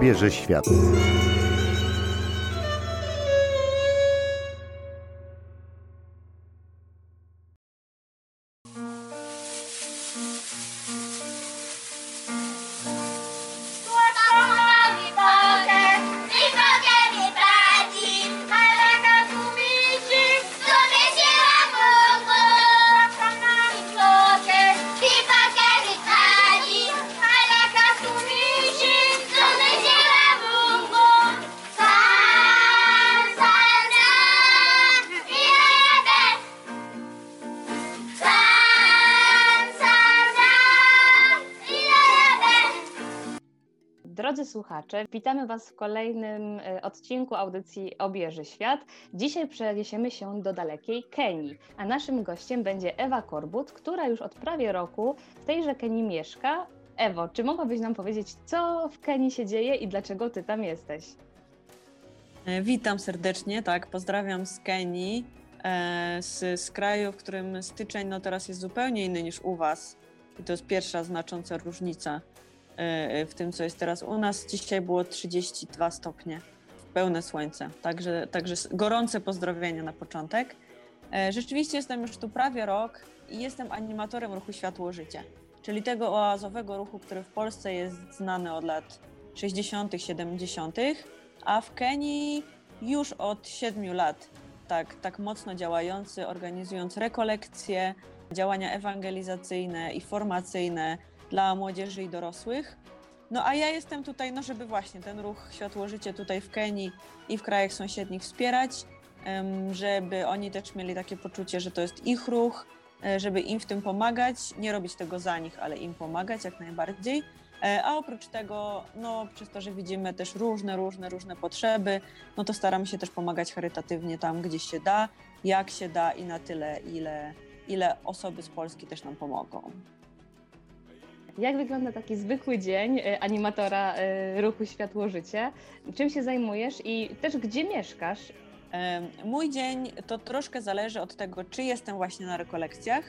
obierze świat. Słuchacze, witamy Was w kolejnym e, odcinku audycji Obieży Świat. Dzisiaj przeniesiemy się do dalekiej Kenii, a naszym gościem będzie Ewa Korbut, która już od prawie roku w tejże Kenii mieszka. Ewo, czy mogłabyś nam powiedzieć, co w Kenii się dzieje i dlaczego Ty tam jesteś? E, witam serdecznie, tak, pozdrawiam z Kenii, e, z, z kraju, w którym styczeń no teraz jest zupełnie inny niż u Was. I to jest pierwsza znacząca różnica w tym, co jest teraz u nas. Dzisiaj było 32 stopnie, pełne słońce, także, także gorące pozdrowienia na początek. E, rzeczywiście jestem już tu prawie rok i jestem animatorem ruchu Światło Życie, czyli tego oazowego ruchu, który w Polsce jest znany od lat 60., 70., a w Kenii już od 7 lat tak, tak mocno działający, organizując rekolekcje, działania ewangelizacyjne i formacyjne, dla młodzieży i dorosłych. No a ja jestem tutaj, no żeby właśnie ten ruch Światło Życie tutaj w Kenii i w krajach sąsiednich wspierać, żeby oni też mieli takie poczucie, że to jest ich ruch, e, żeby im w tym pomagać, nie robić tego za nich, ale im pomagać jak najbardziej. E, a oprócz tego, no przez to, że widzimy też różne, różne, różne potrzeby, no to staramy się też pomagać charytatywnie tam, gdzie się da, jak się da i na tyle, ile, ile osoby z Polski też nam pomogą. Jak wygląda taki zwykły dzień e, animatora e, ruchu Światło Życie? Czym się zajmujesz i też gdzie mieszkasz? Mój dzień to troszkę zależy od tego, czy jestem właśnie na rekolekcjach,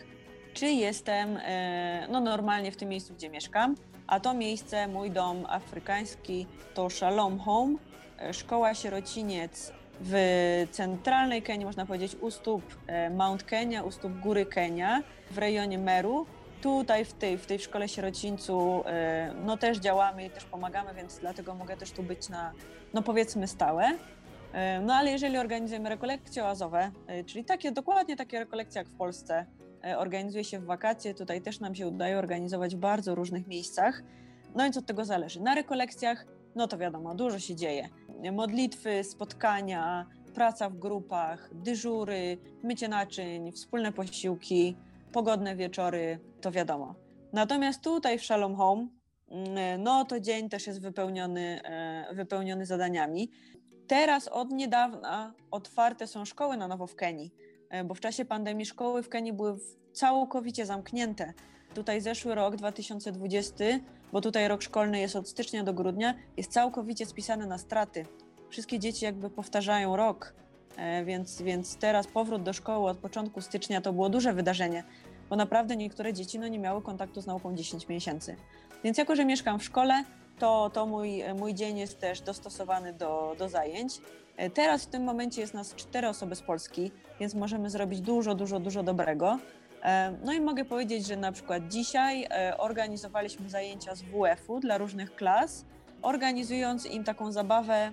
czy jestem e, no, normalnie w tym miejscu, gdzie mieszkam. A to miejsce, mój dom afrykański, to Shalom Home, szkoła sierociniec w centralnej Kenii, można powiedzieć, u stóp Mount Kenya, u stóp góry Kenia, w rejonie Meru tutaj w tej, w tej szkole sierocińcu e, no też działamy i też pomagamy, więc dlatego mogę też tu być na, no powiedzmy stałe. E, no ale jeżeli organizujemy rekolekcje oazowe, e, czyli takie, dokładnie takie rekolekcje jak w Polsce, organizuje się w wakacje, tutaj też nam się udaje organizować w bardzo różnych miejscach. No więc od tego zależy. Na rekolekcjach, no to wiadomo, dużo się dzieje. Modlitwy, spotkania, praca w grupach, dyżury, mycie naczyń, wspólne posiłki, pogodne wieczory, to wiadomo. Natomiast tutaj w Shalom Home, mm, no to dzień też jest wypełniony, e, wypełniony zadaniami. Teraz od niedawna otwarte są szkoły na nowo w Kenii, e, bo w czasie pandemii szkoły w Kenii były całkowicie zamknięte. Tutaj zeszły rok 2020, bo tutaj rok szkolny jest od stycznia do grudnia, jest całkowicie spisany na straty. Wszystkie dzieci jakby powtarzają rok, więc, więc teraz powrót do szkoły od początku stycznia to było duże wydarzenie bo naprawdę niektóre dzieci no, nie miały kontaktu z nauką 10 miesięcy. Więc jako, że mieszkam w szkole, to, to mój, mój dzień jest też dostosowany do, do zajęć. E, teraz w tym momencie jest nas cztery osoby z Polski, więc możemy zrobić dużo, dużo, dużo dobrego. E, no i mogę powiedzieć, że na przykład dzisiaj e, organizowaliśmy zajęcia z WF-u dla różnych klas, organizując im taką zabawę,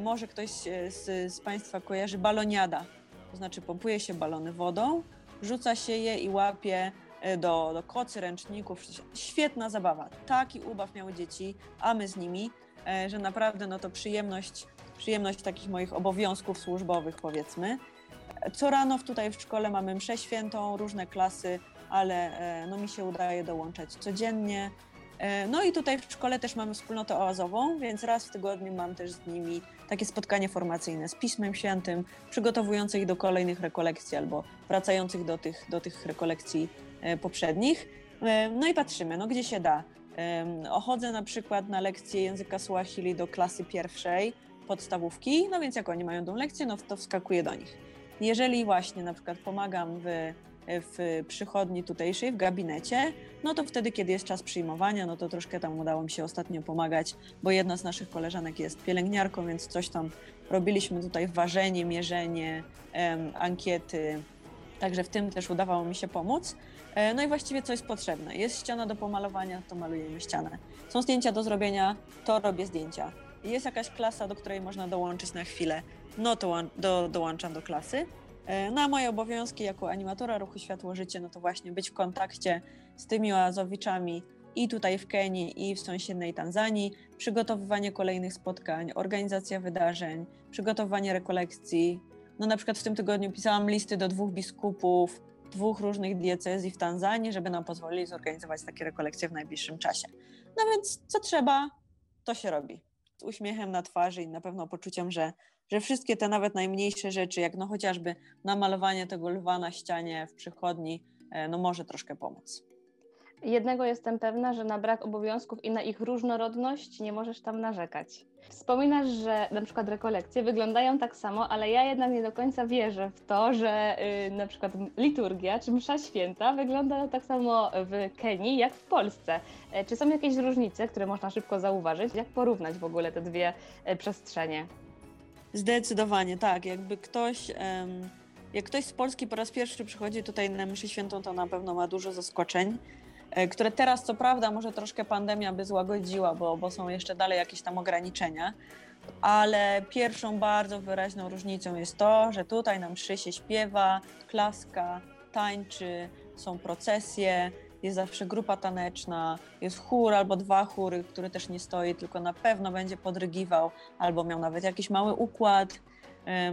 może ktoś z, z Państwa kojarzy baloniada, to znaczy pompuje się balony wodą, rzuca się je i łapie e, do, do kocy, ręczników. Świetna zabawa. Taki ubaw miały dzieci, a my z nimi, e, że naprawdę no to przyjemność, przyjemność takich moich obowiązków służbowych powiedzmy. Co rano tutaj w szkole mamy mszę świętą, różne klasy, ale e, no mi się udaje dołączać codziennie. No i tutaj w szkole też mamy wspólnotę oazową, więc raz w tygodniu mam też z nimi takie spotkanie formacyjne z Pismem Świętym, przygotowujące ich do kolejnych rekolekcji albo wracających do tych, do tych rekolekcji e, poprzednich. E, no i patrzymy, no gdzie się da. Ochodzę na przykład na lekcję języka Swahili do klasy pierwszej podstawówki, no więc jak oni mają tą lekcję, no to wskakuję do nich. Jeżeli właśnie na przykład pomagam w w przychodni tutejszej, w gabinecie, no to wtedy, kiedy jest czas przyjmowania, no to troszkę tam udało mi się ostatnio pomagać, bo jedna z naszych koleżanek jest pielęgniarką, więc coś tam robiliśmy tutaj, ważenie, mierzenie, ankiety, także w tym też udawało mi się pomóc. E, no i właściwie co jest potrzebne? Jest ściana do pomalowania, to malujemy ścianę. Są zdjęcia do zrobienia, to robię zdjęcia. Jest jakaś klasa, do której można dołączyć na chwilę, no to do, dołączam do klasy. E, na moje obowiązki jako animatora ruchu Światło-Życie, no to właśnie być w kontakcie z tymi oazowiczami i tutaj w Kenii, i w sąsiedniej Tanzanii, przygotowywanie kolejnych spotkań, organizacja wydarzeń, przygotowywanie rekolekcji. No na przykład w tym tygodniu pisałam listy do dwóch biskupów, dwóch różnych diecezji w Tanzanii, żeby nam pozwolili zorganizować takie rekolekcje w najbliższym czasie. No więc co trzeba, to się robi. Z uśmiechem na twarzy i na pewno poczuciem, że że wszystkie te nawet najmniejsze rzeczy, jak no chociażby namalowanie tego lwa na ścianie w przychodni, e, no może troszkę pomóc. Jednego jestem pewna, że na brak obowiązków i na ich różnorodność nie możesz tam narzekać. Wspominasz, że na przykład rekolekcje wyglądają tak samo, ale ja jednak nie do końca wierzę w to, że yy, na przykład liturgia czy msza święta wygląda tak samo w Kenii jak w Polsce. Yy, czy są jakieś różnice, które można szybko zauważyć? Jak porównać w ogóle te dwie yy, przestrzenie? Zdecydowanie tak. Jakby ktoś, jak ktoś z Polski po raz pierwszy przychodzi tutaj na mszę świętą, to na pewno ma dużo zaskoczeń, e, które teraz co prawda może troszkę pandemia by złagodziła, bo, bo są jeszcze dalej jakieś tam ograniczenia, ale pierwszą bardzo wyraźną różnicą jest to, że tutaj na mszy się śpiewa, klaska, tańczy, są procesje, jest zawsze grupa taneczna, jest chór albo dwa chóry, który też nie stoi, tylko na pewno będzie podrygiwał, albo miał nawet jakiś mały układ.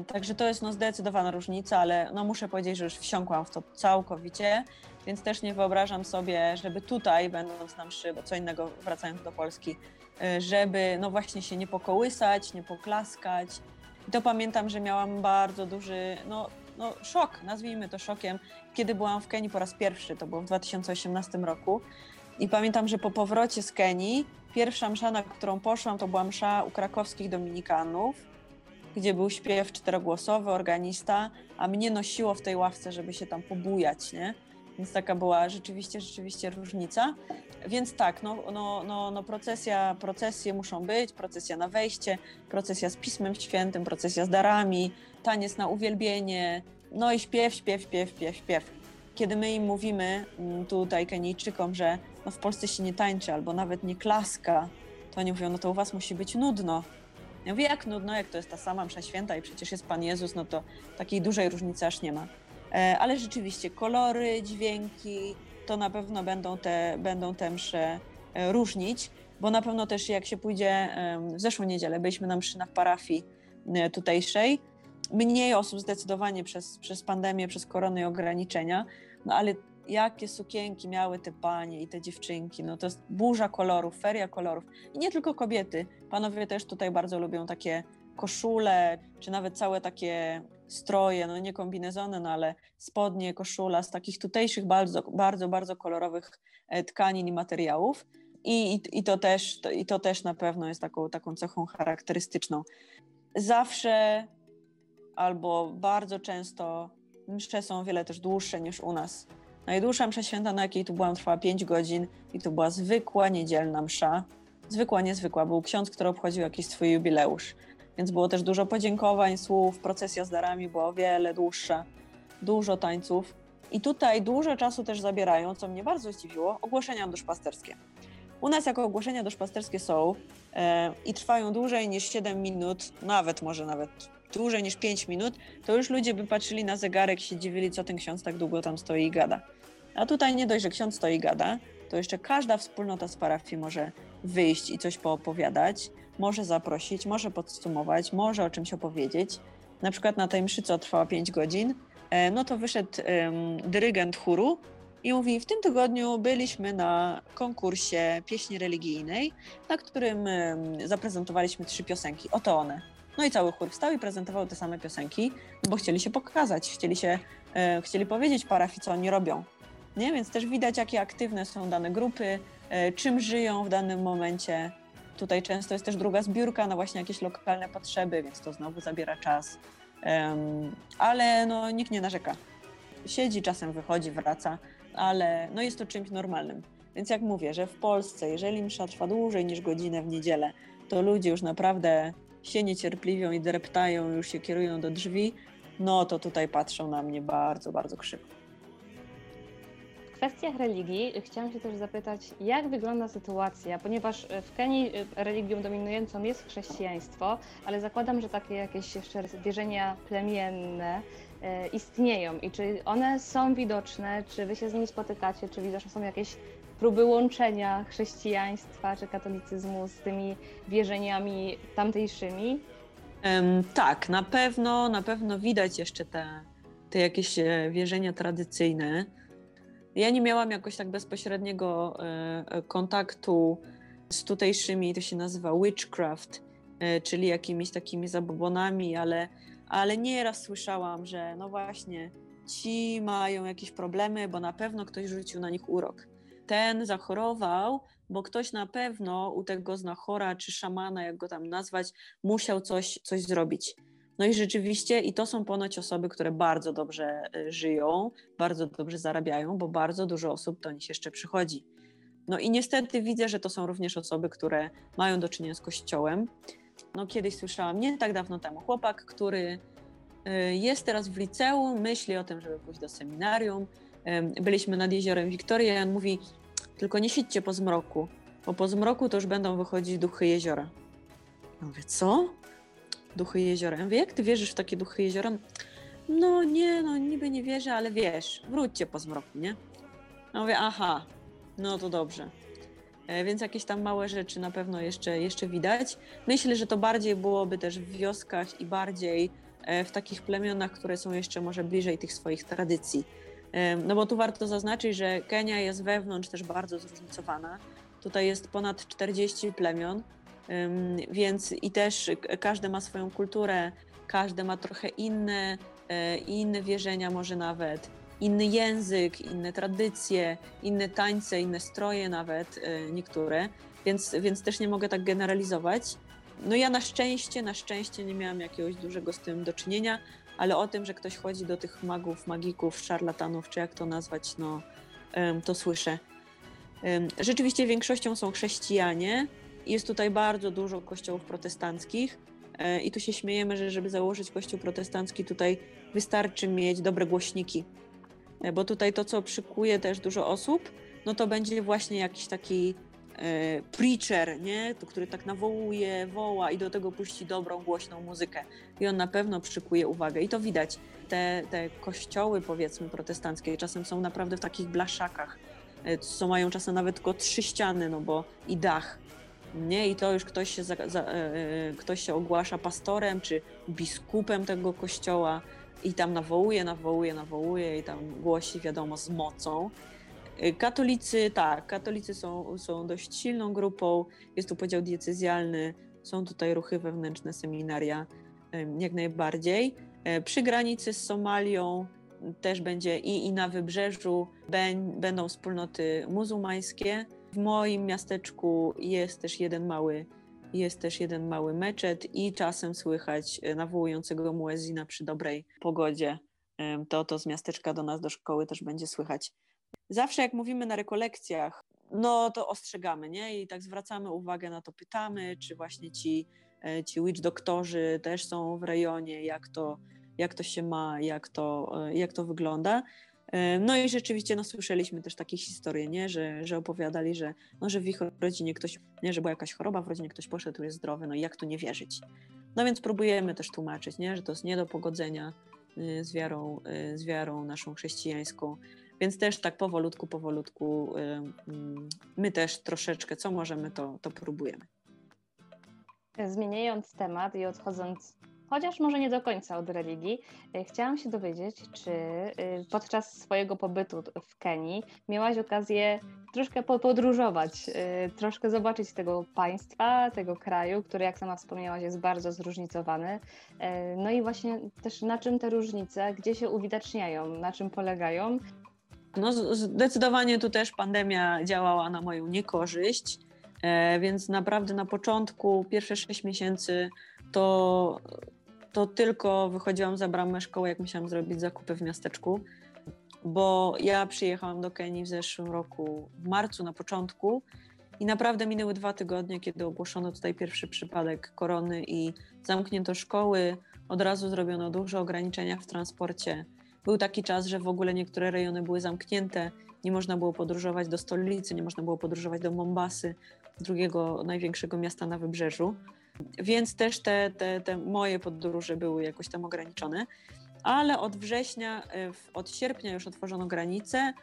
Także to jest no, zdecydowana różnica, ale no, muszę powiedzieć, że już wsiąkłam w to całkowicie, więc też nie wyobrażam sobie, żeby tutaj, będąc na mszy, bo co innego wracając do Polski, y, żeby no właśnie się nie pokołysać, nie poklaskać. I to pamiętam, że miałam bardzo duży no, no, szok, nazwijmy to szokiem, kiedy byłam w Kenii po raz pierwszy, to było w 2018 roku. I pamiętam, że po powrocie z Kenii, pierwsza msza, na którą poszłam, to była msza u krakowskich dominikanów, gdzie był śpiew czterogłosowy, organista, a mnie nosiło w tej ławce, żeby się tam pobujać, nie? Więc taka była rzeczywiście, rzeczywiście różnica. Więc tak, no, no, no, no procesja, procesje muszą być, procesja na wejście, procesja z Pismem Świętym, procesja z darami, taniec na uwielbienie, no i śpiew, śpiew, śpiew, śpiew, śpiew. Kiedy my im mówimy mm, tutaj Kenijczykom, że no w Polsce się nie tańczy albo nawet nie klaska, to oni mówią, no to u was musi być nudno. Ja mówię, jak nudno, jak to jest ta sama msza święta i przecież jest Pan Jezus, no to takiej dużej różnicy aż nie ma. E, ale rzeczywiście kolory, dźwięki, to na pewno będą te, będą te msze e, różnić, bo na pewno też jak się pójdzie, w zeszłą niedzielę byliśmy na mszy na parafii e, tutejszej, mniej osób zdecydowanie przez, przez pandemię, przez koronę i ograniczenia, no ale jakie sukienki miały te panie i te dziewczynki, no to jest burza kolorów, feria kolorów. I nie tylko kobiety, panowie też tutaj bardzo lubią takie koszule, czy nawet całe takie stroje, no nie kombinezony, no ale spodnie, koszula z takich tutejszych bardzo, bardzo, bardzo kolorowych e, tkanin i materiałów. I, i, i, to, też, to, I to też na pewno jest taką, taką cechą charakterystyczną. Zawsze albo bardzo często msze są o wiele też dłuższe niż u nas. Najdłuższa msza święta, na jakiej tu byłam, trwała 5 godzin i to była zwykła niedzielna msza. Zwykła, niezwykła. Był ksiądz, który obchodził jakiś swój jubileusz. Więc było też dużo podziękowań, słów, procesja z darami była o wiele dłuższa, dużo tańców. I tutaj dużo czasu też zabierają, co mnie bardzo zdziwiło, ogłoszenia duszpasterskie. U nas jako ogłoszenia duszpasterskie są e, i trwają dłużej niż 7 minut, nawet może nawet dłużej niż 5 minut, to już ludzie by patrzyli na zegarek, się dziwili, co ten ksiądz tak długo tam stoi i gada. A tutaj nie dość, że ksiądz stoi i gada, to jeszcze każda wspólnota z parafii może wyjść i coś poopowiadać, może zaprosić, może podsumować, może o czymś opowiedzieć. Na przykład na tej mszy, co trwała 5 godzin, e, no to wyszedł dyrygent chóru i mówi, w tym tygodniu byliśmy na konkursie pieśni religijnej, na którym zaprezentowaliśmy trzy piosenki. Oto one. No i cały chór wstał i prezentował te same piosenki, bo chcieli się pokazać, chcieli, się, e, chcieli powiedzieć parafii, co oni robią. Nie? Więc też widać, jakie aktywne są dane grupy, e, czym żyją w danym momencie. Tutaj często jest też druga zbiórka na właśnie jakieś lokalne potrzeby, więc to znowu zabiera czas. Ale no, nikt nie narzeka. siedzi, czasem wychodzi, wraca, ale no jest to czymś normalnym. Więc jak mówię, że w Polsce, jeżeli msza trwa dłużej niż godzinę w niedzielę, to ludzie już naprawdę się niecierpliwią i dreptają, już się kierują do drzwi, no to tutaj patrzą na mnie bardzo, bardzo krzywo. Kwestiach religii chciałam się też zapytać, jak wygląda sytuacja, ponieważ w Kenii religią dominującą jest chrześcijaństwo, ale zakładam, że takie jakieś jeszcze wierzenia plemienne e, istnieją i czy one są widoczne, czy wy się z nimi spotykacie, czy widoczne są jakieś próby łączenia chrześcijaństwa czy katolicyzmu z tymi wierzeniami tamtejszymi? Tak, na pewno, na pewno widać jeszcze te, te jakieś e, wierzenia tradycyjne. Ja nie miałam jakoś tak bezpośredniego e, e, kontaktu z tutejszymi, to się nazywa witchcraft, e, czyli jakimiś takimi zabobonami, ale, ale nieraz słyszałam, że no właśnie, ci mają jakieś problemy, bo na pewno ktoś rzucił na nich urok ten zachorował, bo ktoś na pewno u tego znachora czy szamana, jak go tam nazwać, musiał coś, coś zrobić. No i rzeczywiście, i to są ponoć osoby, które bardzo dobrze e, żyją, bardzo dobrze zarabiają, bo bardzo dużo osób do nich jeszcze przychodzi. No i niestety widzę, że to są również osoby, które mają do czynienia z kościołem. No kiedyś słyszałam, nie tak dawno temu, chłopak, który e, jest teraz w liceum, myśli o tym, żeby pójść do seminarium. Byliśmy nad jeziorem Wiktoria i on mówi, tylko nie siedźcie po zmroku, bo po zmroku to już będą wychodzić duchy jeziora. Ja mówię, co? Duchy jeziora. Ja mówię, jak ty wierzysz w takie duchy jeziora? No nie, no niby nie wierzę, ale wiesz, wróćcie po zmroku, nie? Ja mówię, aha, no to dobrze. E, więc jakieś tam małe rzeczy na pewno jeszcze, jeszcze widać. Myślę, że to bardziej byłoby też w wioskach i bardziej e, w takich plemionach, które są jeszcze może bliżej tych swoich tradycji no bo tu warto zaznaczyć, że Kenia jest wewnątrz też bardzo zróżnicowana. Tutaj jest ponad 40 plemion, więc i też każde ma swoją kulturę, każde ma trochę inne, e, inne wierzenia, może nawet inny język, inne tradycje, inne tańce, inne stroje, nawet e, niektóre, więc, więc też nie mogę tak generalizować. No ja na szczęście, na szczęście nie miałam jakiegoś dużego z tym do czynienia, ale o tym, że ktoś chodzi do tych magów, magików, szarlatanów, czy jak to nazwać, no to słyszę. Rzeczywiście większością są chrześcijanie. Jest tutaj bardzo dużo kościołów protestanckich e, i tu się śmiejemy, że żeby założyć kościół protestancki, tutaj wystarczy mieć dobre głośniki, e, bo tutaj to, co przykuje też dużo osób, no to będzie właśnie jakiś taki E, preacher, nie? Który tak nawołuje, woła i do tego puści dobrą, głośną muzykę. I on na pewno przykuje uwagę. I to widać. Te, te kościoły, powiedzmy, protestanckie czasem są naprawdę w takich blaszakach, co mają czasem nawet tylko trzy ściany, no bo i dach. Nie? I to już ktoś się, za, za, e, ktoś się ogłasza pastorem czy biskupem tego kościoła i tam nawołuje, nawołuje, nawołuje i tam głosi, wiadomo, z mocą. Katolicy, tak, katolicy są, są dość silną grupą, jest tu podział diecezjalny, są tutaj ruchy wewnętrzne, seminaria, jak najbardziej. E, przy granicy z Somalią też będzie i, i na wybrzeżu będą wspólnoty muzułmańskie. W moim miasteczku jest też jeden mały, jest też jeden mały meczet i czasem słychać e, nawołującego muezina przy dobrej pogodzie. To to z miasteczka do nas, do szkoły też będzie słychać zawsze jak mówimy na rekolekcjach, no to ostrzegamy, nie? I tak zwracamy uwagę na to, pytamy, czy właśnie ci, e, ci witch doktorzy też są w rejonie, jak to, jak to się ma, jak to, e, jak to wygląda. E, no i rzeczywiście no, słyszeliśmy też takie historie, nie? Że, że opowiadali, że, no, że w ich rodzinie ktoś, nie, że była jakaś choroba, w rodzinie ktoś poszedł, jest zdrowy, no i jak tu nie wierzyć? No więc próbujemy też tłumaczyć, nie? że to jest nie do pogodzenia z wiarą, z wiarą naszą chrześcijańską, więc też tak powolutku, powolutku mm, my też troszeczkę, co możemy, to, to próbujemy. Zmieniając temat i odchodząc, chociaż może nie do końca od religii, e, chciałam się dowiedzieć, czy e, podczas swojego pobytu w Kenii miałaś okazję troszkę podróżować, e, troszkę zobaczyć tego państwa, tego kraju, który, jak sama wspomniałaś, jest bardzo zróżnicowany. No i właśnie też na czym te różnice, gdzie się uwidaczniają, na czym polegają no, zdecydowanie tu też pandemia działała na moją niekorzyść, e, więc naprawdę na początku, pierwsze sześć miesięcy, to, to tylko wychodziłam za bramę szkoły, jak musiałam zrobić zakupy w miasteczku. bo ja przyjechałam do Kenii w zeszłym roku, w marcu na początku i naprawdę minęły dwa tygodnie, kiedy ogłoszono tutaj pierwszy przypadek korony i zamknięto szkoły, od razu zrobiono duże ograniczenia w transporcie. Był taki czas, że w ogóle niektóre rejony były zamknięte, nie można było podróżować do stolicy, nie można było podróżować do Mombasy, drugiego największego miasta na wybrzeżu. Więc też te, te, te moje podróże były jakoś tam ograniczone. Ale od września, e, od sierpnia już otworzono granice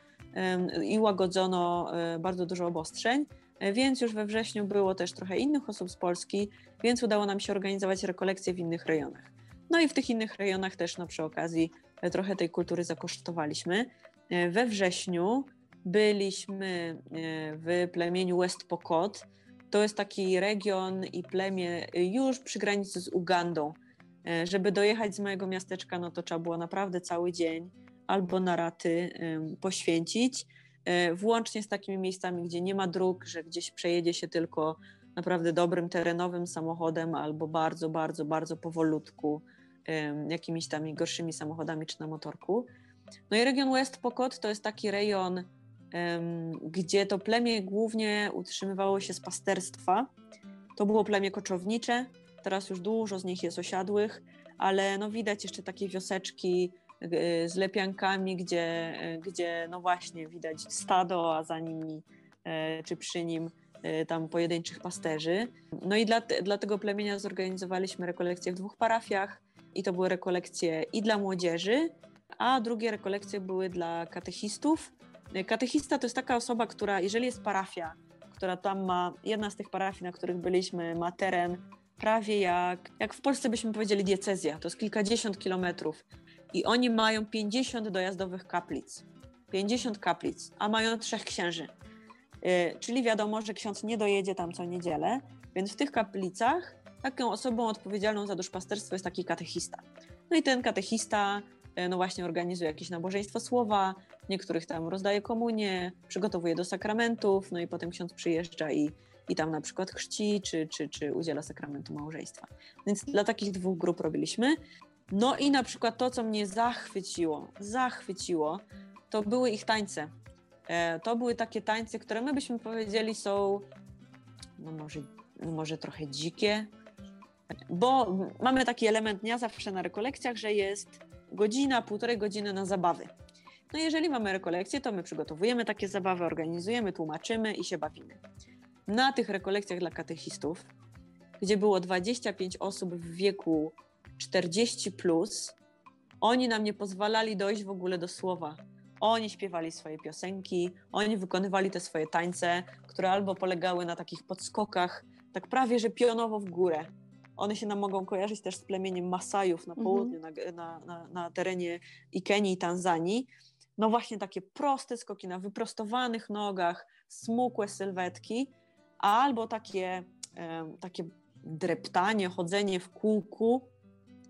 i łagodzono e, bardzo dużo obostrzeń, e, więc już we wrześniu było też trochę innych osób z Polski, więc udało nam się organizować rekolekcje w innych rejonach. No i w tych innych rejonach też no, przy okazji trochę tej kultury zakosztowaliśmy. We wrześniu byliśmy w plemieniu West Pokot, to jest taki region i plemię już przy granicy z Ugandą. E, żeby dojechać z mojego miasteczka, no to trzeba było naprawdę cały dzień albo na raty poświęcić, e, włącznie z takimi miejscami, gdzie nie ma dróg, że gdzieś przejedzie się tylko naprawdę dobrym terenowym samochodem albo bardzo, bardzo, bardzo powolutku jakimiś tam gorszymi samochodami czy na motorku. No i region West Pokot to jest taki rejon gdzie to plemię głównie utrzymywało się z pasterstwa. To było plemię koczownicze, teraz już dużo z nich jest osiadłych, ale no widać jeszcze takie wioseczki e, z lepiankami, gdzie, e, gdzie no właśnie widać stado, a za nimi e, czy przy nim tam pojedynczych pasterzy. No i dla, dla tego plemienia zorganizowaliśmy rekolekcje w dwóch parafiach i to były rekolekcje i dla młodzieży, a drugie rekolekcje były dla katechistów Katechista to jest taka osoba, która, jeżeli jest parafia, która tam ma, jedna z tych parafii, na których byliśmy, ma teren prawie jak, jak w Polsce byśmy powiedzieli diecezja, to jest kilkadziesiąt kilometrów i oni mają 50 dojazdowych kaplic. 50 kaplic, a mają trzech księży. Yy, czyli wiadomo, że ksiądz nie dojedzie tam co niedzielę, więc w tych kaplicach taką osobą odpowiedzialną za duszpasterstwo jest taki katechista. No i ten katechista E, no właśnie organizuje jakieś nabożeństwo słowa, niektórych tam rozdaje komunię, przygotowuje do sakramentów, no i potem ksiądz przyjeżdża i, i tam na przykład chrzci, czy, czy, czy udziela sakramentu małżeństwa. Więc dla takich dwóch grup robiliśmy. No i na przykład to, co mnie zachwyciło, zachwyciło, to były ich tańce. E, to były takie tańce, które my byśmy powiedzieli są, no może, może trochę dzikie, bo mamy taki element dnia zawsze na rekolekcjach, że jest godzina, półtorej godziny na zabawy. No jeżeli mamy rekolekcje, to my przygotowujemy takie zabawy, organizujemy, tłumaczymy i się bawimy. Na tych rekolekcjach dla katechistów, gdzie było 25 osób w wieku 40 plus, oni nam nie pozwalali dojść w ogóle do słowa. Oni śpiewali swoje piosenki, oni wykonywali te swoje tańce, które albo polegały na takich podskokach, tak prawie że pionowo w górę, one się nam mogą kojarzyć też z plemieniem Masajów na mhm. południu, mm. na, na, na, terenie i Kenii, i Tanzanii. No właśnie takie proste skoki na wyprostowanych nogach, smukłe sylwetki, albo takie, takie dreptanie, chodzenie w kółku.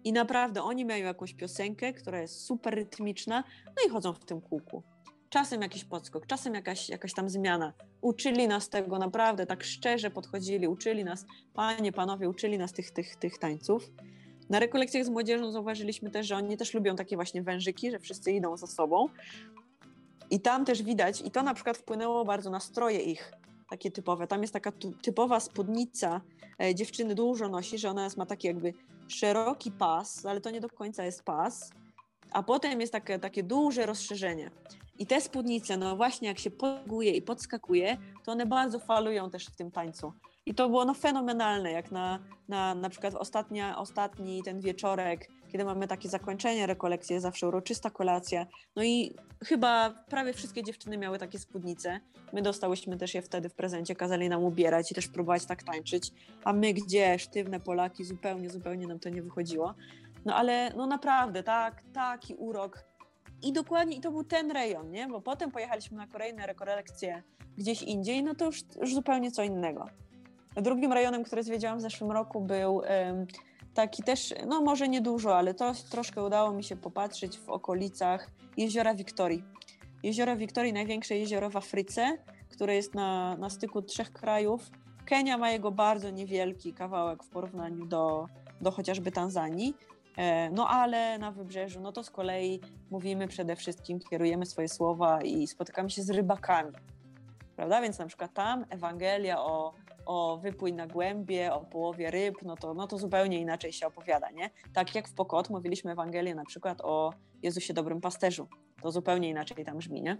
I naprawdę oni mają jakąś piosenkę, która jest super rytmiczna, no i chodzą w tym kółku czasem jakiś podskok, czasem jakaś, jakaś tam zmiana. Uczyli nas tego naprawdę, tak szczerze podchodzili, uczyli nas, panie, panowie, uczyli nas tych, tych, tych tańców. Na rekolekcjach z młodzieżą zauważyliśmy też, że oni też lubią takie właśnie wężyki, że wszyscy idą za sobą. I tam też widać, i to na przykład wpłynęło bardzo na stroje ich, takie typowe. Tam jest taka typowa spódnica, e, dziewczyny dużo nosi, że ona ma taki jakby szeroki pas, ale to nie do końca jest pas, a potem jest takie, takie duże rozszerzenie. I te spódnice, no właśnie jak się podguje i podskakuje, to one bardzo falują też w tym tańcu. I to było no fenomenalne, jak na, na, na przykład ostatnia, ostatni ten wieczorek, kiedy mamy takie zakończenie rekolekcji, zawsze uroczysta kolacja. No i chyba prawie wszystkie dziewczyny miały takie spódnice. My dostałyśmy też je wtedy w prezencie, kazali nam ubierać i też próbować tak tańczyć. A my gdzie, sztywne Polaki, zupełnie, zupełnie nam to nie wychodziło. No ale no naprawdę, tak, taki urok i dokładnie, i to był ten rejon, nie? Bo potem pojechaliśmy na kolejne rekolekcje gdzieś indziej, no to już, już zupełnie co innego. Drugim rejonem, który zwiedziłam w zeszłym roku był taki też, no może nie dużo, ale to troszkę udało mi się popatrzeć w okolicach jeziora Wiktorii. Jezioro Wiktorii, największe jezioro w Afryce, które jest na, na styku trzech krajów. Kenia ma jego bardzo niewielki kawałek w porównaniu do, do chociażby Tanzanii, E, no ale na wybrzeżu, no to z kolei mówimy przede wszystkim, kierujemy swoje słowa i spotykamy się z rybakami, prawda? Więc na przykład tam Ewangelia o, o wypłyń na głębie, o połowie ryb, no to, no to zupełnie inaczej się opowiada, nie? Tak jak w Pokot mówiliśmy Ewangelię na przykład o Jezusie Dobrym Pasterzu, to zupełnie inaczej tam brzmi, nie?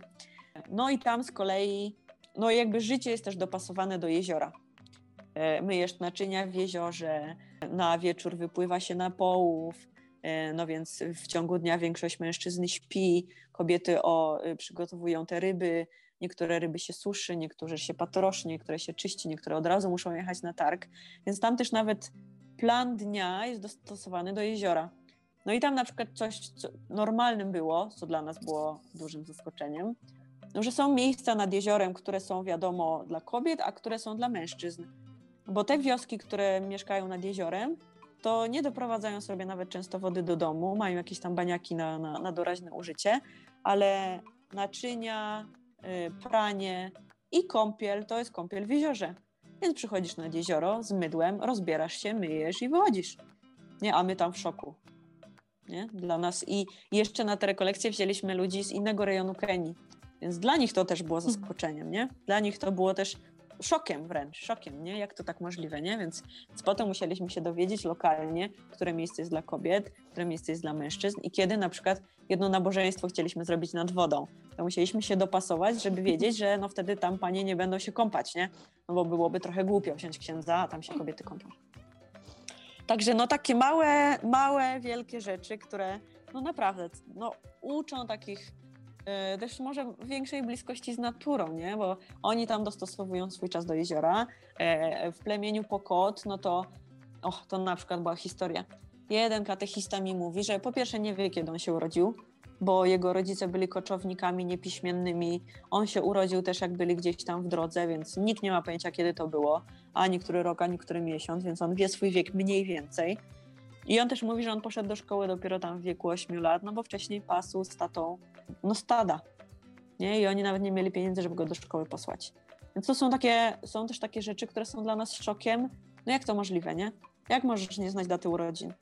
No i tam z kolei, no jakby życie jest też dopasowane do jeziora. E, myjesz naczynia w jeziorze, na wieczór wypływa się na połów, e, no więc w ciągu dnia większość mężczyzn śpi, kobiety o, e, przygotowują te ryby, niektóre ryby się suszy, niektóre się patroszy, niektóre się czyści, niektóre od razu muszą jechać na targ, więc tam też nawet plan dnia jest dostosowany do jeziora. No i tam na przykład coś, co normalnym było, co dla nas było dużym zaskoczeniem, no, że są miejsca nad jeziorem, które są wiadomo dla kobiet, a które są dla mężczyzn. Bo te wioski, które mieszkają nad jeziorem, to nie doprowadzają sobie nawet często wody do domu, mają jakieś tam baniaki na, na, na doraźne użycie, ale naczynia, pranie i kąpiel to jest kąpiel w jeziorze. Więc przychodzisz nad jezioro z mydłem, rozbierasz się, myjesz i wychodzisz. Nie, a my tam w szoku. Nie? Dla nas. I jeszcze na te rekolekcje wzięliśmy ludzi z innego rejonu Kenii. Więc dla nich to też było mhm. zaskoczeniem, nie? Dla nich to było też szokiem wręcz, szokiem, nie? Jak to tak możliwe, nie? Więc, więc potem musieliśmy się dowiedzieć lokalnie, które miejsce jest dla kobiet, które miejsce jest dla mężczyzn i kiedy na przykład jedno nabożeństwo chcieliśmy zrobić nad wodą, to musieliśmy się dopasować, żeby wiedzieć, że no wtedy tam panie nie będą się kąpać, nie? No bo byłoby trochę głupio wziąć księdza, a tam się kobiety kąpią. Także no takie małe, małe, wielkie rzeczy, które no naprawdę no, uczą takich też może większej bliskości z naturą, nie? bo oni tam dostosowują swój czas do jeziora. E, w plemieniu Pokot, no to, oh, to na przykład była historia. Jeden katechista mi mówi, że po pierwsze nie wie, kiedy on się urodził, bo jego rodzice byli koczownikami niepiśmiennymi. On się urodził też, jak byli gdzieś tam w drodze, więc nikt nie ma pojęcia, kiedy to było, ani który rok, ani który miesiąc, więc on wie swój wiek mniej więcej. I on też mówi, że on poszedł do szkoły dopiero tam w wieku 8 lat, no bo wcześniej pasł z tatą no stada. Nie? I oni nawet nie mieli pieniędzy, żeby go do szkoły posłać. Więc to są takie, są też takie rzeczy, które są dla nas szokiem. No jak to możliwe, nie? Jak możesz nie znać daty urodzin?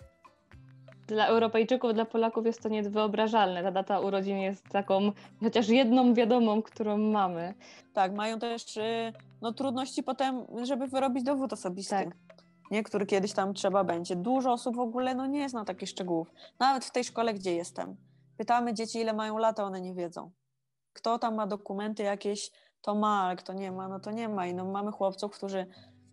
Dla Europejczyków, dla Polaków jest to niewyobrażalne. Ta data urodzin jest taką chociaż jedną wiadomą, którą mamy. Tak, mają też y, no, trudności potem, żeby wyrobić dowód osobisty. Tak. Nie, który kiedyś tam trzeba będzie. Dużo osób w ogóle no, nie zna takich szczegółów. Nawet w tej szkole, gdzie jestem. Pytamy dzieci, ile mają lata, one nie wiedzą. Kto tam ma dokumenty jakieś, to ma, ale kto nie ma, no to nie ma. I no, mamy chłopców, którzy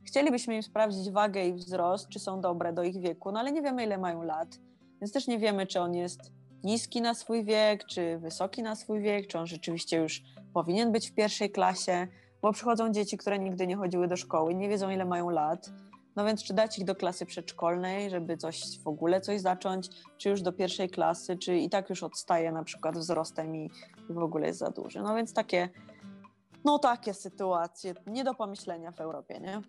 chcielibyśmy im sprawdzić wagę i wzrost, czy są dobre do ich wieku, no ale nie wiemy, ile mają lat. Więc też nie wiemy, czy on jest niski na swój wiek, czy wysoki na swój wiek, czy on rzeczywiście już powinien być w pierwszej klasie, bo przychodzą dzieci, które nigdy nie chodziły do szkoły, nie wiedzą, ile mają lat no więc czy dać ich do klasy przedszkolnej, żeby coś w ogóle coś zacząć, czy już do pierwszej klasy, czy i tak już odstaje na przykład wzrostem i, w ogóle jest za duży. No więc takie, no takie sytuacje, nie do pomyślenia w Europie, nie?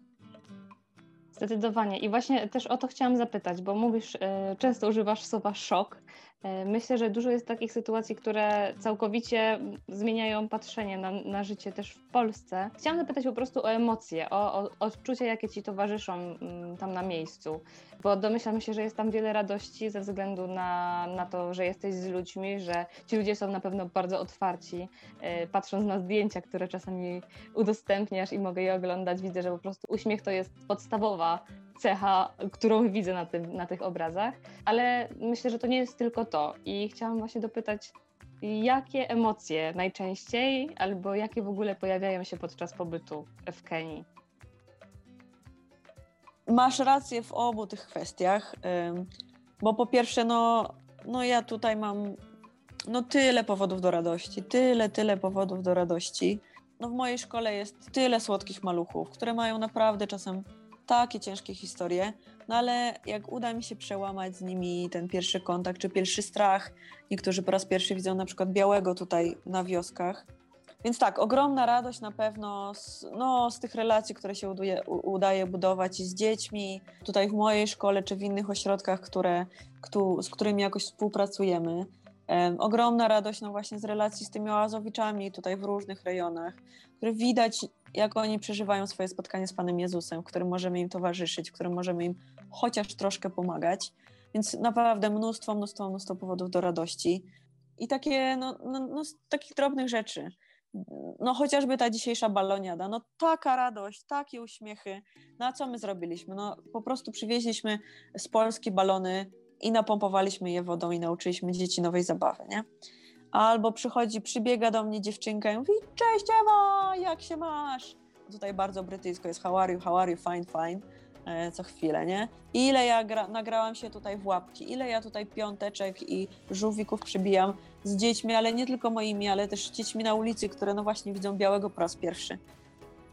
Zdecydowanie. I właśnie też o to chciałam zapytać, bo mówisz, e, często używasz słowa szok. E, myślę, że dużo jest takich sytuacji, które całkowicie zmieniają patrzenie na, na życie też w Polsce. Chciałam zapytać po prostu o emocje, o, o odczucia, jakie ci towarzyszą mm, tam na miejscu, bo domyślam się, że jest tam wiele radości ze względu na, na to, że jesteś z ludźmi, że ci ludzie są na pewno bardzo otwarci. E, patrząc na zdjęcia, które czasami udostępniasz i mogę je oglądać, widzę, że po prostu uśmiech to jest podstawowa cecha, którą widzę na, tym, na tych obrazach, ale myślę, że to nie jest tylko to. I chciałam właśnie dopytać, jakie emocje najczęściej albo jakie w ogóle pojawiają się podczas pobytu w Kenii? Masz rację w obu tych kwestiach, bo po pierwsze, no, no ja tutaj mam no tyle powodów do radości, tyle, tyle powodów do radości. No w mojej szkole jest tyle słodkich maluchów, które mają naprawdę czasem takie ciężkie historie, no ale jak uda mi się przełamać z nimi ten pierwszy kontakt czy pierwszy strach, niektórzy po raz pierwszy widzą na przykład białego tutaj na wioskach. Więc tak, ogromna radość na pewno z, no, z tych relacji, które się uduje, udaje budować i z dziećmi, tutaj w mojej szkole czy w innych ośrodkach, które, z którymi jakoś współpracujemy. Ogromna radość no właśnie z relacji z tymi oazowiczami tutaj w różnych rejonach, które widać jak oni przeżywają swoje spotkanie z Panem Jezusem, którym możemy im towarzyszyć, którym możemy im chociaż troszkę pomagać. Więc naprawdę mnóstwo, mnóstwo, mnóstwo powodów do radości. I takie, no, no, no takich drobnych rzeczy. No chociażby ta dzisiejsza baloniada, no taka radość, takie uśmiechy. No a co my zrobiliśmy? No po prostu przywieźliśmy z Polski balony i napompowaliśmy je wodą i nauczyliśmy dzieci nowej zabawy, nie? Albo przychodzi, przybiega do mnie dziewczynka i mówi, cześć Ewa, jak się masz? Tutaj bardzo brytyjsko jest how are you, how are you, fine, fine, e, co chwilę, nie? Ile ja gra, nagrałam się tutaj w łapki, ile ja tutaj piąteczek i żółwików przybijam z dziećmi, ale nie tylko moimi, ale też dziećmi na ulicy, które no właśnie widzą białego po raz pierwszy.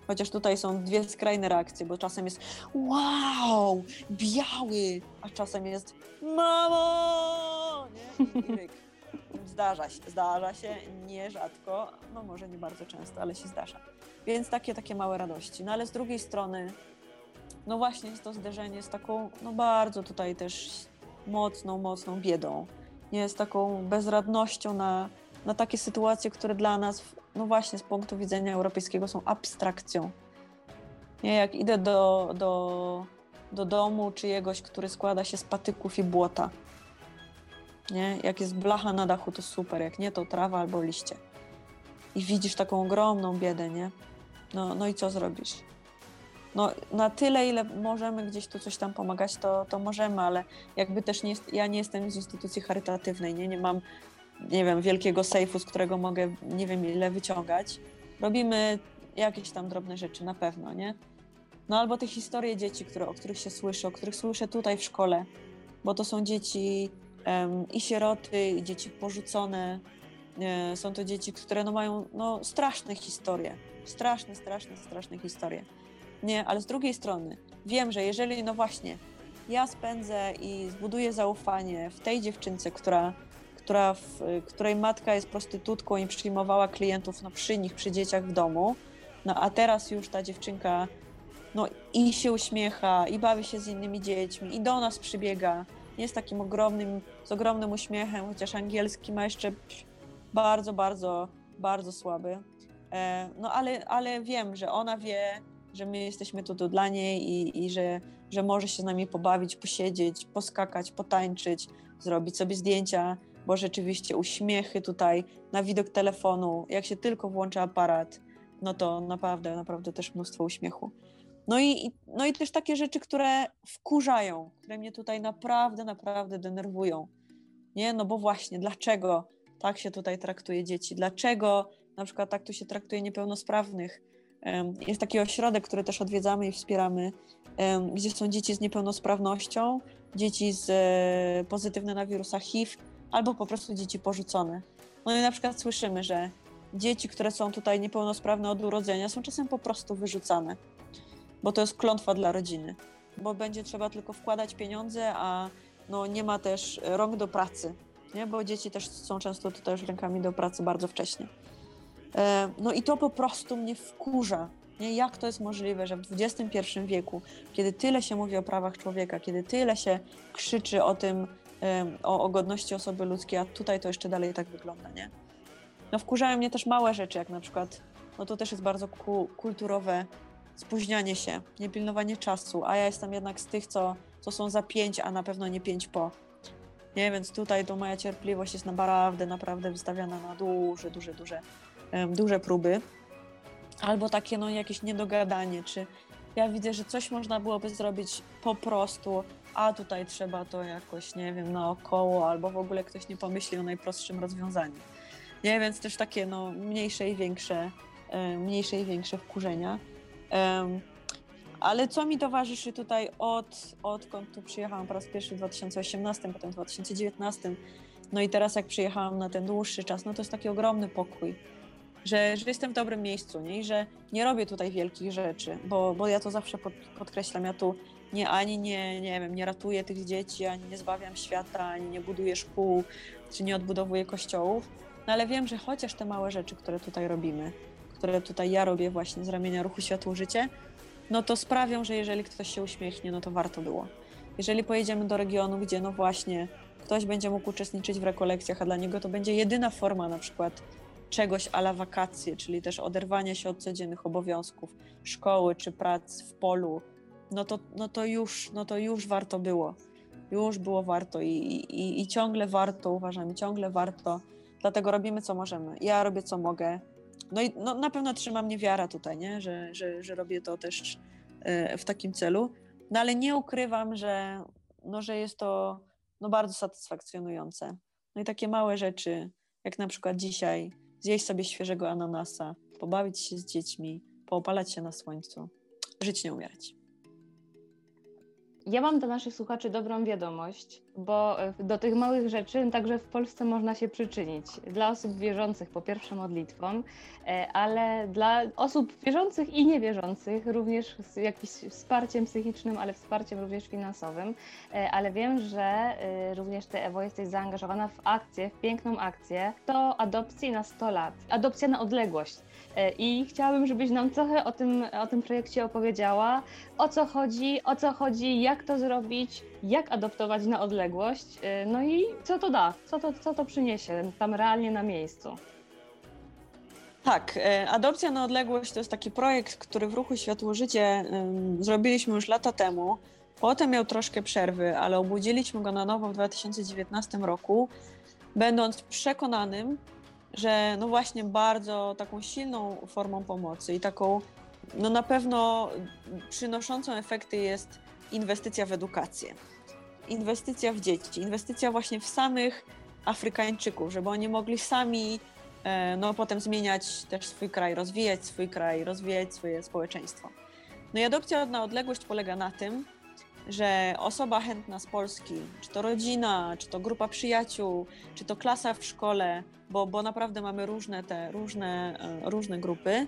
Chociaż tutaj są dwie skrajne reakcje, bo czasem jest wow, biały, a czasem jest mamo, nie? I ryk. Zdarza się, zdarza się, nierzadko, no może nie bardzo często, ale się zdarza. Więc takie, takie małe radości. No ale z drugiej strony, no właśnie jest to zderzenie z taką, no bardzo tutaj też mocną, mocną biedą. Nie, z taką bezradnością na, na takie sytuacje, które dla nas, no właśnie z punktu widzenia europejskiego są abstrakcją. Nie, jak idę do, do, do domu czyjegoś, który składa się z patyków i błota, nie? Jak jest blacha na dachu, to super, jak nie, to trawa albo liście. I widzisz taką ogromną biedę, nie? No, no i co zrobisz? No, na tyle, ile możemy gdzieś tu coś tam pomagać, to, to możemy, ale jakby też nie ja nie jestem z instytucji charytatywnej, nie? Nie mam, nie wiem, wielkiego sejfu, z którego mogę nie wiem ile wyciągać. Robimy jakieś tam drobne rzeczy, na pewno, nie? No albo te historie dzieci, które, o których się słyszy, o których słyszę tutaj w szkole, bo to są dzieci i sieroty, i dzieci porzucone. E, są to dzieci, które no mają no, straszne historie. Straszne, straszne, straszne historie. Nie, ale z drugiej strony wiem, że jeżeli, no właśnie, ja spędzę i zbuduję zaufanie w tej dziewczynce, która, która w, której matka jest prostytutką i przyjmowała klientów no, przy nich, przy dzieciach w domu, no a teraz już ta dziewczynka no, i się uśmiecha, i bawi się z innymi dziećmi, i do nas przybiega, jest takim ogromnym, z ogromnym uśmiechem, chociaż angielski ma jeszcze bardzo, bardzo, bardzo słaby. E, no ale, ale wiem, że ona wie, że my jesteśmy tu dla niej i, i że, że może się z nami pobawić, posiedzieć, poskakać, potańczyć, zrobić sobie zdjęcia, bo rzeczywiście uśmiechy tutaj na widok telefonu, jak się tylko włącza aparat, no to naprawdę, naprawdę też mnóstwo uśmiechu. No i, no i też takie rzeczy, które wkurzają, które mnie tutaj naprawdę, naprawdę denerwują. Nie, no bo właśnie, dlaczego tak się tutaj traktuje dzieci? Dlaczego na przykład tak tu się traktuje niepełnosprawnych? Jest taki ośrodek, który też odwiedzamy i wspieramy, gdzie są dzieci z niepełnosprawnością, dzieci z e, pozytywne na wirusa HIV, albo po prostu dzieci porzucone. No i na przykład słyszymy, że dzieci, które są tutaj niepełnosprawne od urodzenia, są czasem po prostu wyrzucane bo to jest klątwa dla rodziny, bo będzie trzeba tylko wkładać pieniądze, a no, nie ma też rąk do pracy, nie? bo dzieci też są często tutaj już rękami do pracy bardzo wcześnie. E, no i to po prostu mnie wkurza. Nie? Jak to jest możliwe, że w XXI wieku, kiedy tyle się mówi o prawach człowieka, kiedy tyle się krzyczy o tym, o, o godności osoby ludzkiej, a tutaj to jeszcze dalej tak wygląda, nie? No wkurzają mnie też małe rzeczy, jak na przykład, no to też jest bardzo ku, kulturowe, spóźnianie się, niepilnowanie czasu, a ja jestem jednak z tych, co, co są za pięć, a na pewno nie pięć po. Nie, więc tutaj to moja cierpliwość jest naprawdę, naprawdę wystawiana na duże, duże, duże, um, duże próby. Albo takie, no, jakieś niedogadanie, czy ja widzę, że coś można byłoby zrobić po prostu, a tutaj trzeba to jakoś, nie wiem, naokoło, albo w ogóle ktoś nie pomyśli o najprostszym rozwiązaniu. Nie, więc też takie, no, mniejsze i większe, mniejsze i większe wkurzenia. Ale co mi towarzyszy tutaj od, odkąd tu przyjechałam po raz pierwszy w 2018, potem w 2019, no i teraz jak przyjechałam na ten dłuższy czas, no to jest taki ogromny pokój, że, że jestem w dobrym miejscu, nie? I że nie robię tutaj wielkich rzeczy, bo, bo ja to zawsze pod, podkreślam, ja tu nie, ani nie, nie wiem, nie ratuję tych dzieci, ani nie zbawiam świata, ani nie buduję szkół, czy nie odbudowuję kościołów, no ale wiem, że chociaż te małe rzeczy, które tutaj robimy, które tutaj ja robię właśnie z ramienia ruchu Światło Życie, no to sprawią, że jeżeli ktoś się uśmiechnie, no to warto było. Jeżeli pojedziemy do regionu, gdzie no właśnie ktoś będzie mógł uczestniczyć w rekolekcjach, a dla niego to będzie jedyna forma na przykład czegoś ala wakacje, czyli też oderwania się od codziennych obowiązków, szkoły czy prac w polu, no to, no to, już, no to już warto było. już było warto i, i, i ciągle warto, uważam, i ciągle warto. Dlatego robimy co możemy. Ja robię co mogę. No i no, na pewno trzyma mnie wiara tutaj, nie? Że, że, że robię to też e, w takim celu. No ale nie ukrywam, że, no, że jest to no, bardzo satysfakcjonujące. No i takie małe rzeczy, jak na przykład dzisiaj zjeść sobie świeżego ananasa, pobawić się z dziećmi, poopalać się na słońcu, żyć nie umierać. Ja mam dla naszych słuchaczy dobrą wiadomość, bo e, do tych małych rzeczy także w Polsce można się przyczynić. Dla osób wierzących po pierwsze modlitwą, e, ale dla osób wierzących i niewierzących również z jakimś wsparciem psychicznym, ale wsparciem również finansowym. E, ale wiem, że również Ty, Ewo, jesteś zaangażowana w akcję, w piękną akcję do adopcji na 100 lat. Adopcja na odległość. I chciałabym, żebyś nam trochę o tym, o tym projekcie opowiedziała, o co chodzi, o co chodzi, jak to zrobić, jak adoptować na odległość, y, no i co to da, co to, co to przyniesie tam realnie na miejscu. Tak, e, Adopcja na odległość to jest taki projekt, który w ruchu Światło Życie zrobiliśmy już lata temu. Potem miał troszkę przerwy, ale obudziliśmy go na nowo w 2019 roku, będąc przekonanym, że no właśnie bardzo taką silną formą pomocy i taką no na pewno przynoszącą efekty jest inwestycja w edukację. Inwestycja w dzieci, inwestycja właśnie w samych Afrykańczyków, żeby oni mogli sami e, no, potem zmieniać też swój kraj, rozwijać swój kraj, rozwijać swoje społeczeństwo. No i adopcja na odległość polega na tym, że osoba chętna z Polski, czy to rodzina, czy to grupa przyjaciół, czy to klasa w szkole, bo, bo naprawdę mamy różne te różne, e, różne grupy,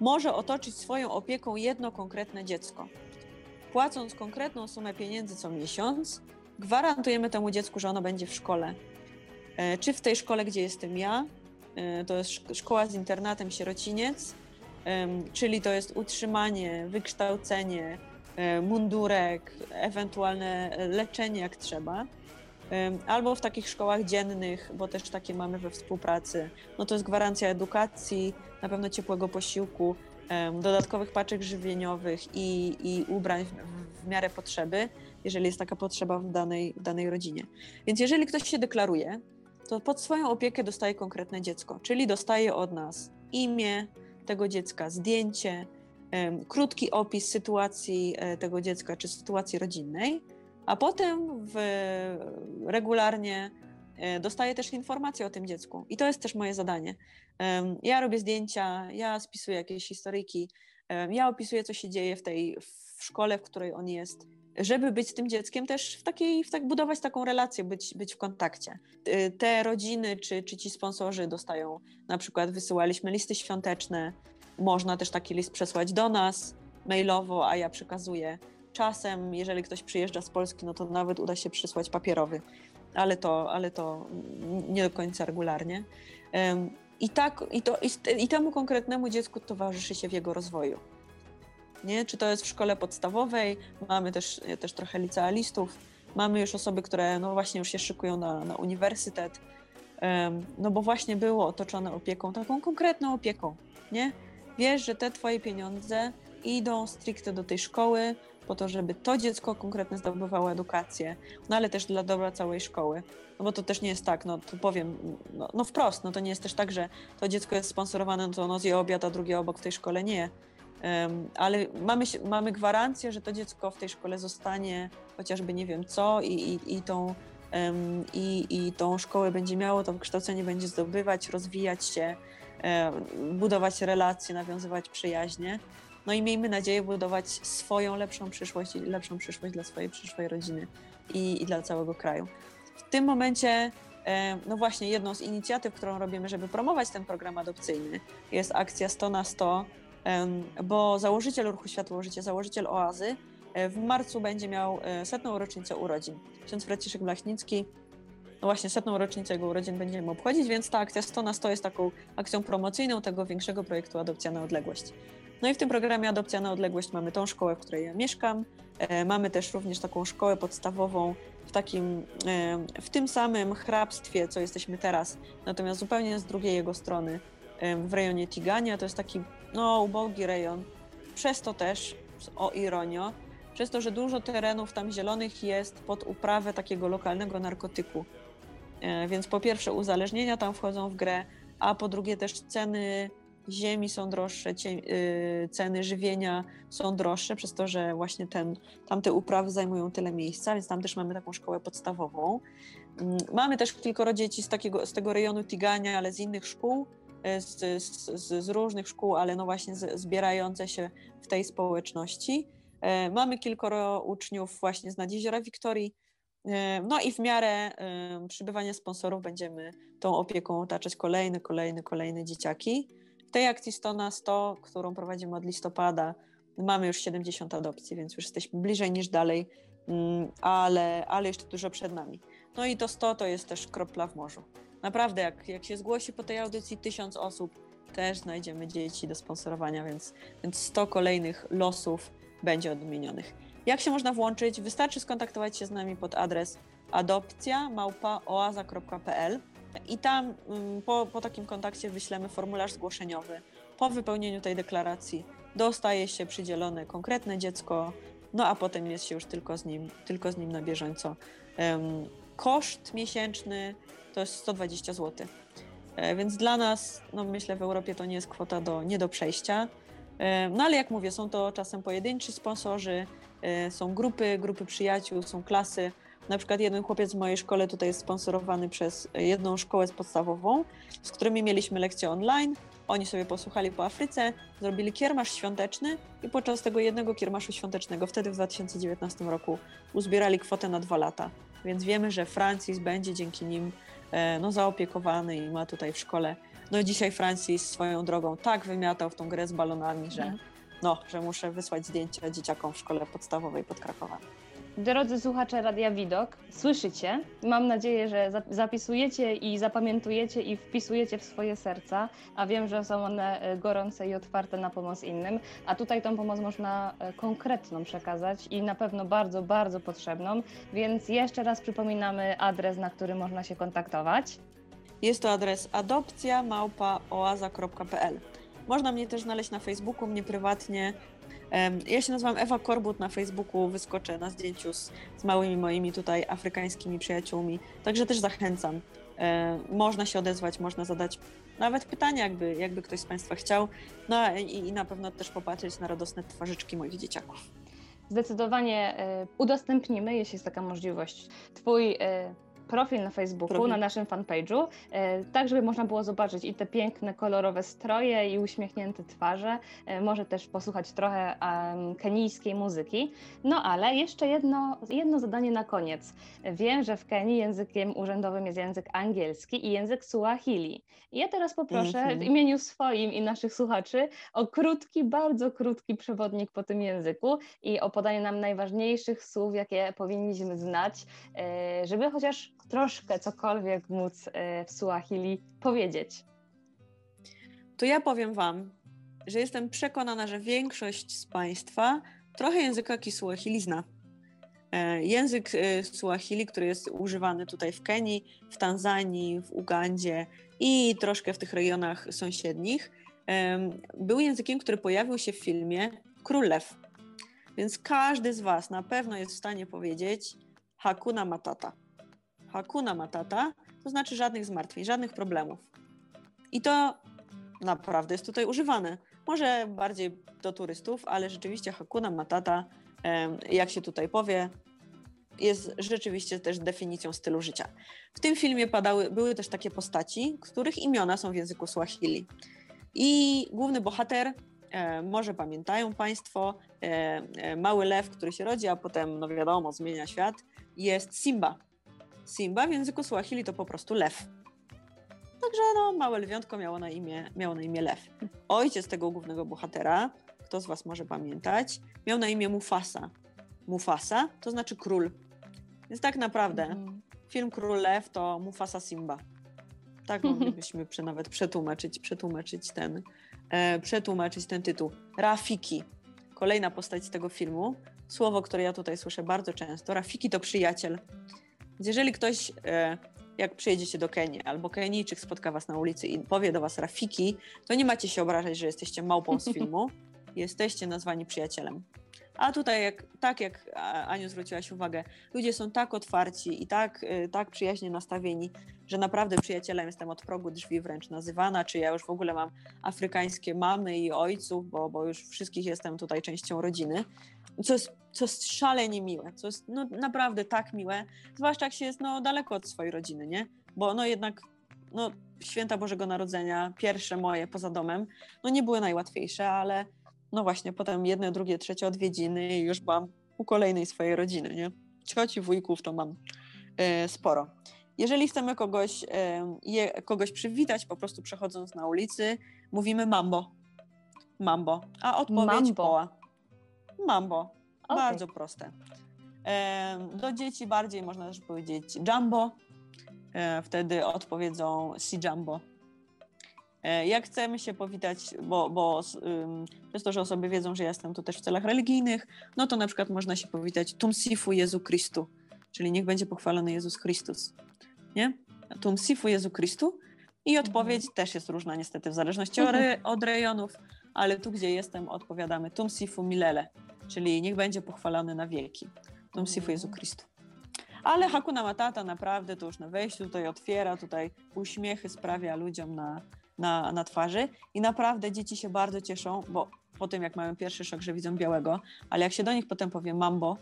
może otoczyć swoją opieką jedno konkretne dziecko. Płacąc konkretną sumę pieniędzy co miesiąc, gwarantujemy temu dziecku, że ono będzie w szkole. E, czy w tej szkole, gdzie jestem ja, e, to jest szkoła z internatem sierociniec, czyli to jest utrzymanie, wykształcenie, mundurek, ewentualne leczenie jak trzeba albo w takich szkołach dziennych, bo też takie mamy we współpracy. No to jest gwarancja edukacji, na pewno ciepłego posiłku, dodatkowych paczek żywieniowych i, i ubrań w, w miarę potrzeby, jeżeli jest taka potrzeba w danej, w danej rodzinie. Więc jeżeli ktoś się deklaruje, to pod swoją opiekę dostaje konkretne dziecko, czyli dostaje od nas imię tego dziecka, zdjęcie, krótki opis sytuacji e, tego dziecka czy sytuacji rodzinnej a potem w, regularnie e, dostaję też informacje o tym dziecku. I to jest też moje zadanie. Ja robię zdjęcia, ja spisuję jakieś historyjki, ja opisuję, co się dzieje w tej w szkole, w której on jest, żeby być z tym dzieckiem też w takiej, w tak budować taką relację, być, być w kontakcie. Te rodziny czy, czy ci sponsorzy dostają, na przykład wysyłaliśmy listy świąteczne, można też taki list przesłać do nas mailowo, a ja przekazuję Czasem, jeżeli ktoś przyjeżdża z Polski, no to nawet uda się przysłać papierowy, ale to, ale to nie do końca regularnie. I, tak, i, to, i, temu konkretnemu dziecku towarzyszy się w jego rozwoju. Nie? Czy to jest w szkole podstawowej, mamy też, też trochę licealistów, mamy już osoby, które no właśnie już się szykują na, na uniwersytet, no bo właśnie było otoczone opieką, taką konkretną opieką, nie? Wiesz, że te twoje pieniądze idą stricte do tej szkoły, po to, żeby to dziecko konkretnie zdobywało edukację, no ale też dla dobra całej szkoły. No bo to też nie jest tak, no to powiem, no, no wprost, no to nie jest też tak, że to dziecko jest sponsorowane, no to ono zje obiad, a drugie obok w tej szkole nie. Um, ale mamy, mamy gwarancję, że to dziecko w tej szkole zostanie chociażby nie wiem co i, i, i tą i, i tą szkołę będzie miało, to wykształcenie będzie zdobywać, rozwijać się, budować relacje, nawiązywać przyjaźnie. No i miejmy nadzieję budować swoją lepszą przyszłość i lepszą przyszłość dla swojej przyszłej rodziny i, i dla całego kraju. W tym momencie, e, no właśnie, jedną z inicjatyw, którą robimy, żeby promować ten program adopcyjny, jest akcja 100 na 100, bo założyciel Ruchu Światło Życie, założyciel Oazy, e, w marcu będzie miał e, setną rocznicę urodzin. Ksiądz Franciszek Blachnicki no właśnie setną rocznicę jego urodzin będziemy obchodzić, więc ta akcja 100 na 100 jest taką akcją promocyjną tego większego projektu Adopcja na Odległość. No i w tym programie Adopcja na Odległość mamy tą szkołę, w której ja mieszkam. E, mamy też również taką szkołę podstawową w takim, e, w tym samym hrabstwie, co jesteśmy teraz, natomiast zupełnie z drugiej jego strony, e, w rejonie Tigania. To jest taki, no, ubogi rejon. Przez to też, o ironio, przez to, że dużo terenów tam zielonych jest pod uprawę takiego lokalnego narkotyku. E, więc po pierwsze uzależnienia tam wchodzą w grę, a po drugie też ceny ziemi są droższe, y, ceny żywienia są droższe, przez to, że właśnie ten, tamte uprawy zajmują tyle miejsca, więc tam też mamy taką szkołę podstawową. Mm, mamy też kilkoro dzieci z, takiego, z tego rejonu Tigania, ale z innych szkół, e, z, z, z różnych szkół, ale no właśnie zbierające się w tej społeczności. E, mamy kilkoro uczniów właśnie z Nadzijeziora Wiktorii, no i w miarę przybywania sponsorów będziemy tą opieką otaczać kolejne, kolejne, kolejne dzieciaki tej akcji 100 na 100, którą prowadzimy od listopada, mamy już 70 adopcji, więc już jesteśmy bliżej niż dalej, mm, ale, ale jeszcze dużo przed nami. No i to 100 to jest też kropla w morzu. Naprawdę, jak, jak się zgłosi po tej audycji tysiąc osób, też znajdziemy dzieci do sponsorowania, więc, więc 100 kolejnych losów będzie odmienionych. Jak się można włączyć? Wystarczy skontaktować się z nami pod adres adopcja małpa.oaza.pl i tam mm, po, po takim kontakcie wyślemy formularz zgłoszeniowy. Po wypełnieniu tej deklaracji dostaje się przydzielone konkretne dziecko, no a potem jest się już tylko z nim, tylko z nim na bieżąco. Koszt miesięczny to jest 120 zł. E, więc dla nas, no myślę, w Europie to nie jest kwota do, nie do przejścia. No ale jak mówię, są to czasem pojedynczy sponsorzy, e, są grupy, grupy przyjaciół, są klasy. Na przykład jeden chłopiec w mojej szkole tutaj jest sponsorowany przez jedną szkołę podstawową, z którymi mieliśmy lekcje online. Oni sobie posłuchali po Afryce, zrobili kiermasz świąteczny i podczas tego jednego kiermaszu świątecznego, wtedy w 2019 roku, uzbierali kwotę na dwa lata. Więc wiemy, że Francis będzie dzięki nim e, no, zaopiekowany i ma tutaj w szkole. No dzisiaj Francis swoją drogą tak wymiatał w tą grę z balonami, że, mhm. No, że muszę wysłać zdjęcia dzieciakom w szkole podstawowej pod Krakowem. Drodzy słuchacze Radia Widok, słyszycie? Mam nadzieję, że zapisujecie i zapamiętujecie i wpisujecie w swoje serca, a wiem, że są one e, gorące i otwarte na pomoc innym, a tutaj tą pomoc można e, konkretną przekazać i na pewno bardzo, bardzo potrzebną, więc jeszcze raz przypominamy adres, na który można się kontaktować. Jest to adres adopcja małpa.oaza.pl. Można mnie też znaleźć na Facebooku, mnie prywatnie ja się nazywam Ewa Korbut na Facebooku, wyskoczę na zdjęciu z, z małymi moimi tutaj afrykańskimi przyjaciółmi, także też zachęcam. Można się odezwać, można zadać nawet pytania, jakby, jakby ktoś z Państwa chciał, no i, i na pewno też popatrzeć na radosne twarzyczki moich dzieciaków. Zdecydowanie e, udostępnimy, jeśli jest taka możliwość, Twój e, profil na Facebooku, profil. na naszym fanpage'u, e, tak żeby można było zobaczyć i te piękne, kolorowe stroje i uśmiechnięte twarze. E, może też posłuchać trochę kenijskiej muzyki. No ale jeszcze jedno, jedno zadanie na koniec. Wiem, że w Kenii językiem urzędowym jest język angielski i język Suahili. Ja teraz poproszę mm -hmm. w imieniu swoim i naszych słuchaczy o krótki, bardzo krótki przewodnik po tym języku i o podanie nam najważniejszych słów, jakie powinniśmy znać, e, żeby chociaż troszkę cokolwiek móc e, w Suahili powiedzieć? To ja powiem Wam, że jestem przekonana, że większość z Państwa trochę języka Kiswahili zna. E, język e, Suahili, który jest używany tutaj w Kenii, w Tanzanii, w Ugandzie i troszkę w tych rejonach sąsiednich, był językiem, który pojawił się w filmie Królew. Więc każdy z Was na pewno jest w stanie powiedzieć Hakuna Matata. Hakuna Matata to znaczy żadnych zmartwień, żadnych problemów. I to naprawdę jest tutaj używane. Może bardziej do turystów, ale rzeczywiście Hakuna Matata, jak się tutaj powie, jest rzeczywiście też definicją stylu życia. W tym filmie padały, były też takie postaci, których imiona są w języku Swahili. I główny bohater, e, może pamiętają Państwo, e, e, mały lew, który się rodzi, a potem, no wiadomo, zmienia świat, jest Simba. Simba w języku Swahili to po prostu lew. Także no, małe lwiątko miało na imię, miało na imię lew. Ojciec tego głównego bohatera, kto z Was może pamiętać, miał na imię Mufasa. Mufasa to znaczy król. Więc tak naprawdę mm. film Król Lew to Mufasa Simba. Tak moglibyśmy nawet przetłumaczyć, przetłumaczyć ten, e, przetłumaczyć ten tytuł. Rafiki, kolejna postać z tego filmu. Słowo, które ja tutaj słyszę bardzo często. Rafiki to przyjaciel. Więc jeżeli ktoś, e, jak przyjedziecie do Kenii, albo Kenijczyk spotka was na ulicy i powie do was Rafiki, to nie macie się obrażać, że jesteście małpą z filmu. jesteście nazwani przyjacielem. A tutaj, jak, tak jak Aniu zwróciłaś uwagę, ludzie są tak otwarci i tak, y, tak przyjaźnie nastawieni, że naprawdę przyjacielem jestem od progu drzwi wręcz nazywana, czy ja już w ogóle mam afrykańskie mamy i ojców, bo, bo już wszystkich jestem tutaj częścią rodziny, co jest, co jest szalenie miłe, co jest no, naprawdę tak miłe, zwłaszcza jak się jest no, daleko od swojej rodziny, nie? Bo no jednak no, święta Bożego Narodzenia, pierwsze moje poza domem, no nie były najłatwiejsze, ale no właśnie, potem jedne, drugie, trzecie odwiedziny i już byłam u kolejnej swojej rodziny, nie? Cioci, wujków to mam e, sporo. Jeżeli chcemy kogoś, e, je, kogoś przywitać, po prostu przechodząc na ulicy, mówimy mambo. Mambo. A odpowiedź mambo. poła. Mambo. Okay. Bardzo proste. E, do dzieci bardziej można też powiedzieć jumbo. E, wtedy odpowiedzą si jumbo jak chcemy się powitać, bo, bo przez to, że osoby wiedzą, że ja jestem tu też w celach religijnych, no to na przykład można się powitać Tum Sifu Jezu Chrystu, czyli niech będzie pochwalony Jezus Chrystus. Nie? Tum Sifu Jezu Chrystu. I odpowiedź mhm. też jest różna niestety w zależności mhm. od rejonów, ale tu, gdzie jestem, odpowiadamy Tum Sifu Milele, czyli niech będzie pochwalony na wieki. Tum Sifu Jezu mhm. Chrystu. Ale Hakuna Matata naprawdę to już na wejściu tutaj otwiera, tutaj uśmiechy sprawia ludziom na, na, na twarzy i naprawdę dzieci się bardzo cieszą, bo po tym jak mają pierwszy szok, że widzą białego, ale jak się do nich potem powie mambo,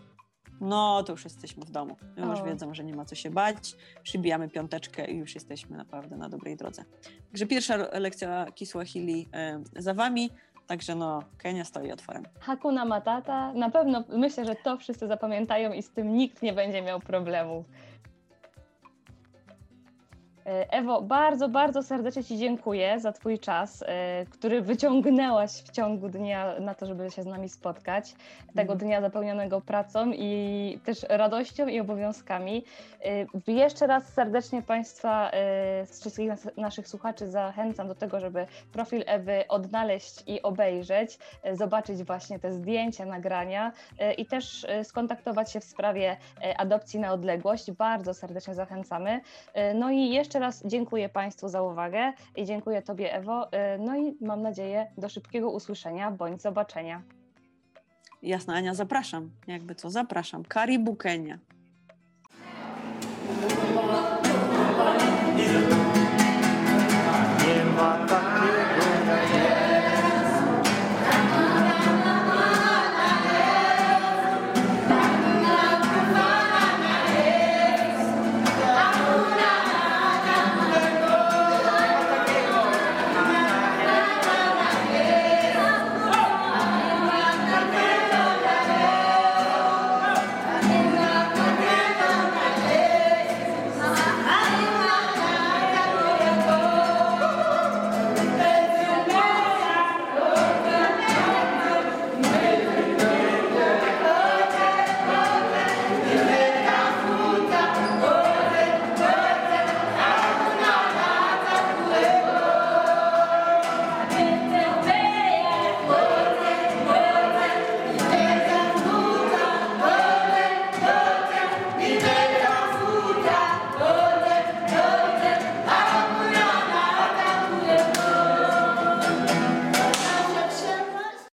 no to już jesteśmy w domu. Już wiedzą, że nie ma co się bać, przybijamy piąteczkę i już jesteśmy naprawdę na dobrej drodze. Także pierwsza lekcja Kiswahili y, za wami, Także no, Kenia stoi otworem. Hakuna Matata, na pewno myślę, że to wszyscy zapamiętają i z tym nikt nie będzie miał problemów. E, Ewo, bardzo, bardzo serdecznie Ci dziękuję za Twój czas, e, który wyciągnęłaś w ciągu dnia na to, żeby się z nami spotkać. Tego mhm. dnia zapełnionego pracą i też radością i obowiązkami. E, jeszcze raz serdecznie Państwa z wszystkich naszych słuchaczy zachęcam do tego, żeby profil Ewy odnaleźć i obejrzeć, zobaczyć właśnie te zdjęcia, nagrania i też skontaktować się w sprawie adopcji na odległość. Bardzo serdecznie zachęcamy. No i jeszcze jeszcze raz dziękuję Państwu za uwagę i dziękuję Tobie, Ewo. Y, no i mam nadzieję do szybkiego usłyszenia bądź zobaczenia. Jasna, Ania, zapraszam. Jakby co, zapraszam. Karibu Kenia.